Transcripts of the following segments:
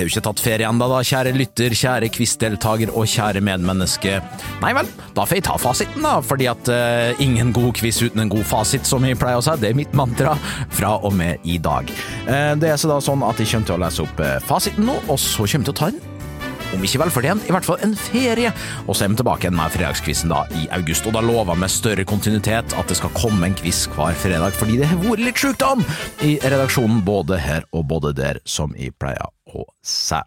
Jeg har jo ikke tatt ferie ennå, da, kjære lytter, kjære quizdeltaker og kjære medmenneske. Nei vel, da får jeg ta fasiten, da, fordi at uh, ingen god quiz uten en god fasit, som jeg pleier å si. Det er mitt mantra fra og med i dag. Uh, det er så da sånn at jeg kommer til å lese opp uh, fasiten nå, og så kommer jeg til å ta den om ikke velfortjent, i hvert fall en ferie. Og så er vi tilbake igjen med fredagskvissen da i august, og da lover med større kontinuitet at det skal komme en quiz hver fredag, fordi det har vært litt sjukdom i redaksjonen både her og både der, som jeg pleier å si.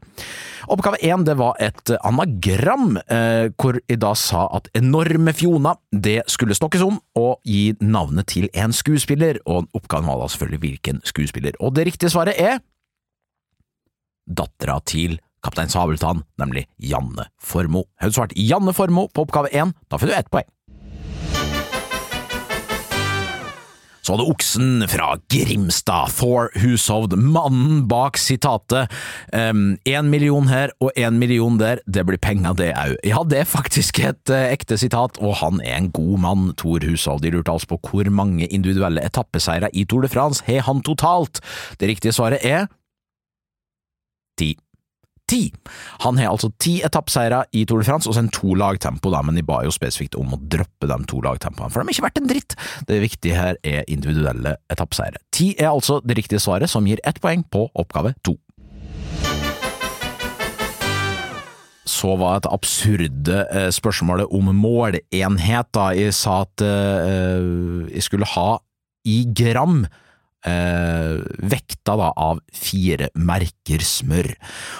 Oppgave én var et anagram, eh, hvor jeg da sa at enorme Fiona det skulle stokkes om og gi navnet til en skuespiller, og oppgaven var da selvfølgelig hvilken skuespiller. Og det riktige svaret er dattera til Kaptein Sabeltann, nemlig Janne Formoe. Har du svart Janne Formoe på oppgave én, da får du ett poeng. Så hadde oksen fra Grimstad, Thor Hushovd, mannen bak sitatet Én «En million her og en million der, det blir penger det au». Ja, det er faktisk et uh, ekte sitat, og han er en god mann, Thor Hushovd. De lurte altså på hvor mange individuelle etappeseiere i Tour de France har han totalt. Det riktige svaret er ti. Han har altså ti etappeseiere i Tour de France og så en to lagtempo, da, men de ba jo spesifikt om å droppe de to-lag-tempoene, for de har ikke vært en dritt. Det viktige her er individuelle etappeseiere. Ti er altså det riktige svaret, som gir ett poeng på oppgave to. så var et absurde eh, spørsmålet om målenhet. da. Jeg sa at eh, jeg skulle ha i gram eh, vekta da av fire merker smør.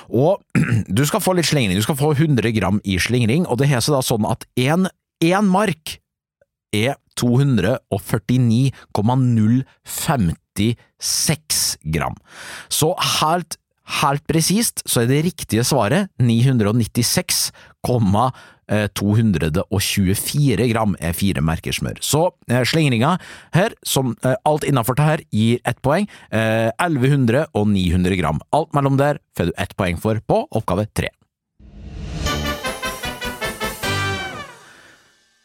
Og du skal få litt slingring, du skal få 100 gram i slingring, og det har seg sånn at én mark er 249,056 gram. Så helt Helt presist så er det riktige svaret 996,224 gram er fire merker smør. Så eh, slingringa her, som eh, alt innafor det her, gir ett poeng. Eh, 1100 og 900 gram. Alt mellom der får du ett poeng for på oppgave tre.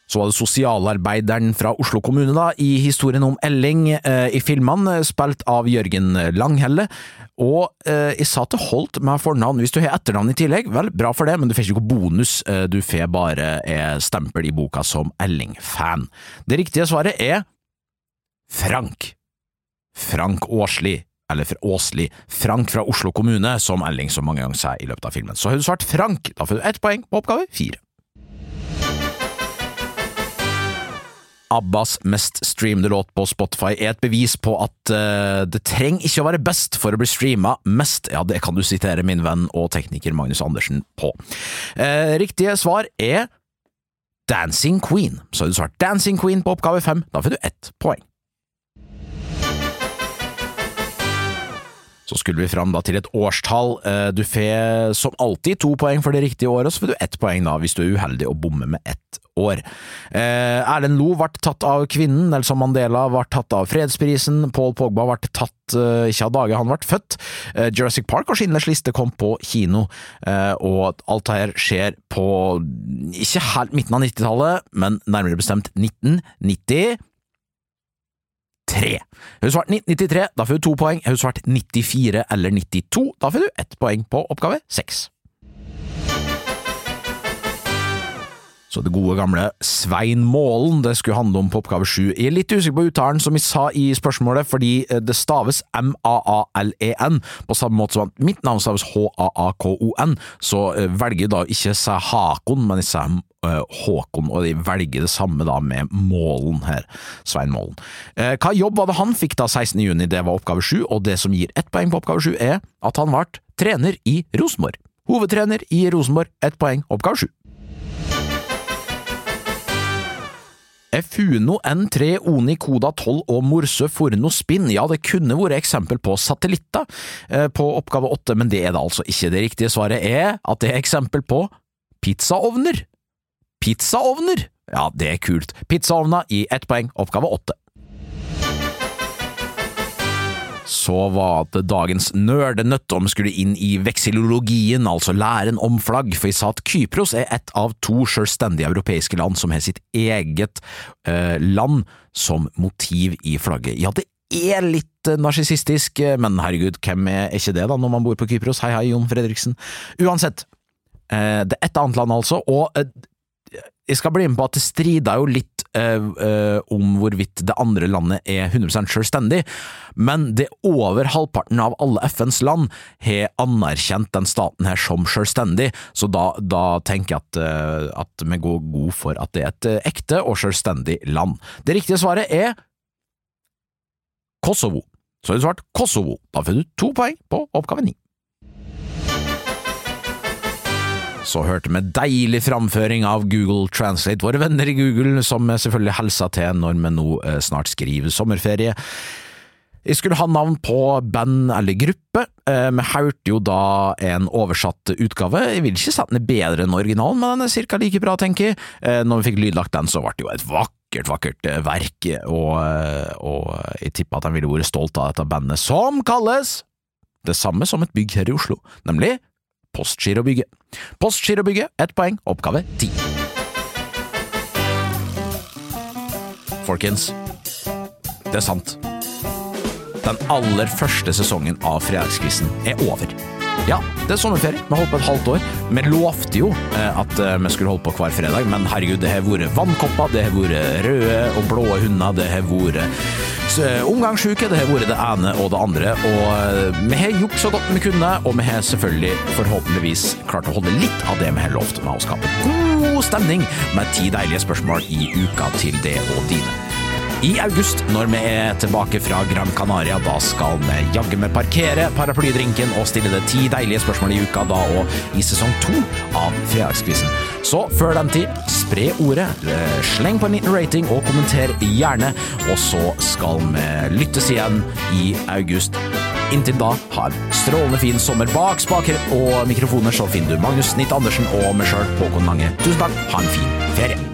Så var det sosialarbeideren fra Oslo kommune, da, i historien om Elling, eh, i filmene, spilt av Jørgen Langhelle. Og eh, jeg sa til Holt med fornavn. Hvis du har etternavn i tillegg, vel, bra for det, men du får ikke noe bonus. Eh, du får bare eh, stempel i boka som Elling-fan. Det riktige svaret er Frank. Frank Åsli. Eller fra Åsli. Frank fra Oslo kommune, som Elling så mange ganger sier i løpet av filmen. Så har du svart Frank, da får du ett poeng på oppgave fire. Abbas mest streamede låt på Spotify er et bevis på at uh, det trenger ikke å være best for å bli streama mest. Ja, det kan du sitere min venn og tekniker Magnus Andersen på. Uh, riktige svar er Dancing Queen. Så har du svart Dancing Queen på oppgave fem. Da får du ett poeng. Så skulle vi fram til et årstall. Eh, du får som alltid to poeng for det riktige året, så får du ett poeng da hvis du er uheldig og bommer med ett år. Eh, Erlend Lo ble tatt av kvinnen, Nelson Mandela ble tatt av fredsprisen, Paul Pogba ble tatt eh, ikke av dage han ble født. Jurassic Park og Schindlers liste kom på kino, og alt dette skjer på ikke helt midten av 90-tallet, men nærmere bestemt 1990 tre. Har du svart 1993, da får du to poeng. Har du svart 94 eller 92, da får du ett poeng på oppgave seks. Så det gode gamle Svein Målen det skulle handle om på oppgave sju. Jeg er litt usikker på uttalen, som jeg sa i spørsmålet, fordi eh, det staves M-A-A-L-E-N, på samme måte som at mitt navn staves H-A-A-K-O-N, så eh, velger jeg da ikke å si Hakon, men jeg sier uh, Håkon, og de velger det samme da med Målen her, Svein Målen. Hva jobb var det han fikk da 16. juni, det var oppgave sju, og det som gir ett poeng på oppgave sju er at han ble trener i Rosenborg. Hovedtrener i Rosenborg, ett poeng, oppgave sju. Funo N3 Oni Koda 12 og Morsø Forno Spinn, ja det kunne vært eksempel på satellitter eh, på oppgave åtte, men det er det altså ikke. Det riktige svaret er at det er eksempel på pizzaovner. Pizzaovner! Ja, det er kult. Pizzaovner i ett poeng, oppgave åtte. Så var det dagens nerdenøtt om skulle inn i veksilologien, altså læren om flagg, for jeg sa at Kypros er ett av to selvstendige europeiske land som har sitt eget eh, land som motiv i flagget. Ja, det er litt narsissistisk, men herregud, hvem er ikke det da når man bor på Kypros? Hei hei, Jon Fredriksen. Uansett, det er et annet land altså, og jeg skal bli med på at det strider jo litt om hvorvidt det andre landet er 100% selvstendig, men det er over halvparten av alle FNs land har anerkjent den staten her som selvstendig, så da, da tenker jeg at, uh, at, vi går god for at det er et ekte og selvstendig land. Det riktige svaret er Kosovo. Så har du svart Kosovo. Da får du to poeng på oppgave ni. Så hørte vi deilig framføring av Google Translate, våre venner i Google, som selvfølgelig helsa til når vi nå eh, snart skriver sommerferie. Jeg skulle ha navn på band eller gruppe. Eh, vi hørte jo da en oversatt utgave. Jeg vil ikke sette den bedre enn originalen, men den er cirka like bra, tenker jeg. Eh, når vi fikk lydlagt den, så ble det jo et vakkert, vakkert verk, og, og jeg tipper at de ville vært stolt av dette bandet, som kalles det samme som et bygg her i Oslo, nemlig Postgirobygget. Postgirobygget, ett poeng, oppgave ti. Folkens, det er sant. Den aller første sesongen av Fredagskvissen er over. Ja, det er sommerferie. Vi holdt på et halvt år. Vi lovte jo eh, at eh, vi skulle holde på hver fredag, men herregud, det har vært vannkopper, det har vært røde og blå hunder, det har vært eh, omgangssjuke, det har vært det ene og det andre. Og vi har gjort så godt vi kunne, og vi har selvfølgelig forhåpentligvis klart å holde litt av det vi har lovt med å skape god stemning med ti deilige spørsmål i uka til det og dine. I august, når vi er tilbake fra Gran Canaria, da skal vi jaggu meg parkere paraplydrinken og stille det ti deilige spørsmål i uka da og i sesong to av Fredagskvissen. Så før den tid, spre ordet, sleng på en liten rating og kommenter gjerne, og så skal vi lyttes igjen i august. Inntil da, ha en strålende fin sommer bak spaker og mikrofoner, så finner du Magnus Snitt Andersen og meg sjøl, Håkon Mange. Tusen takk, ha en fin ferie.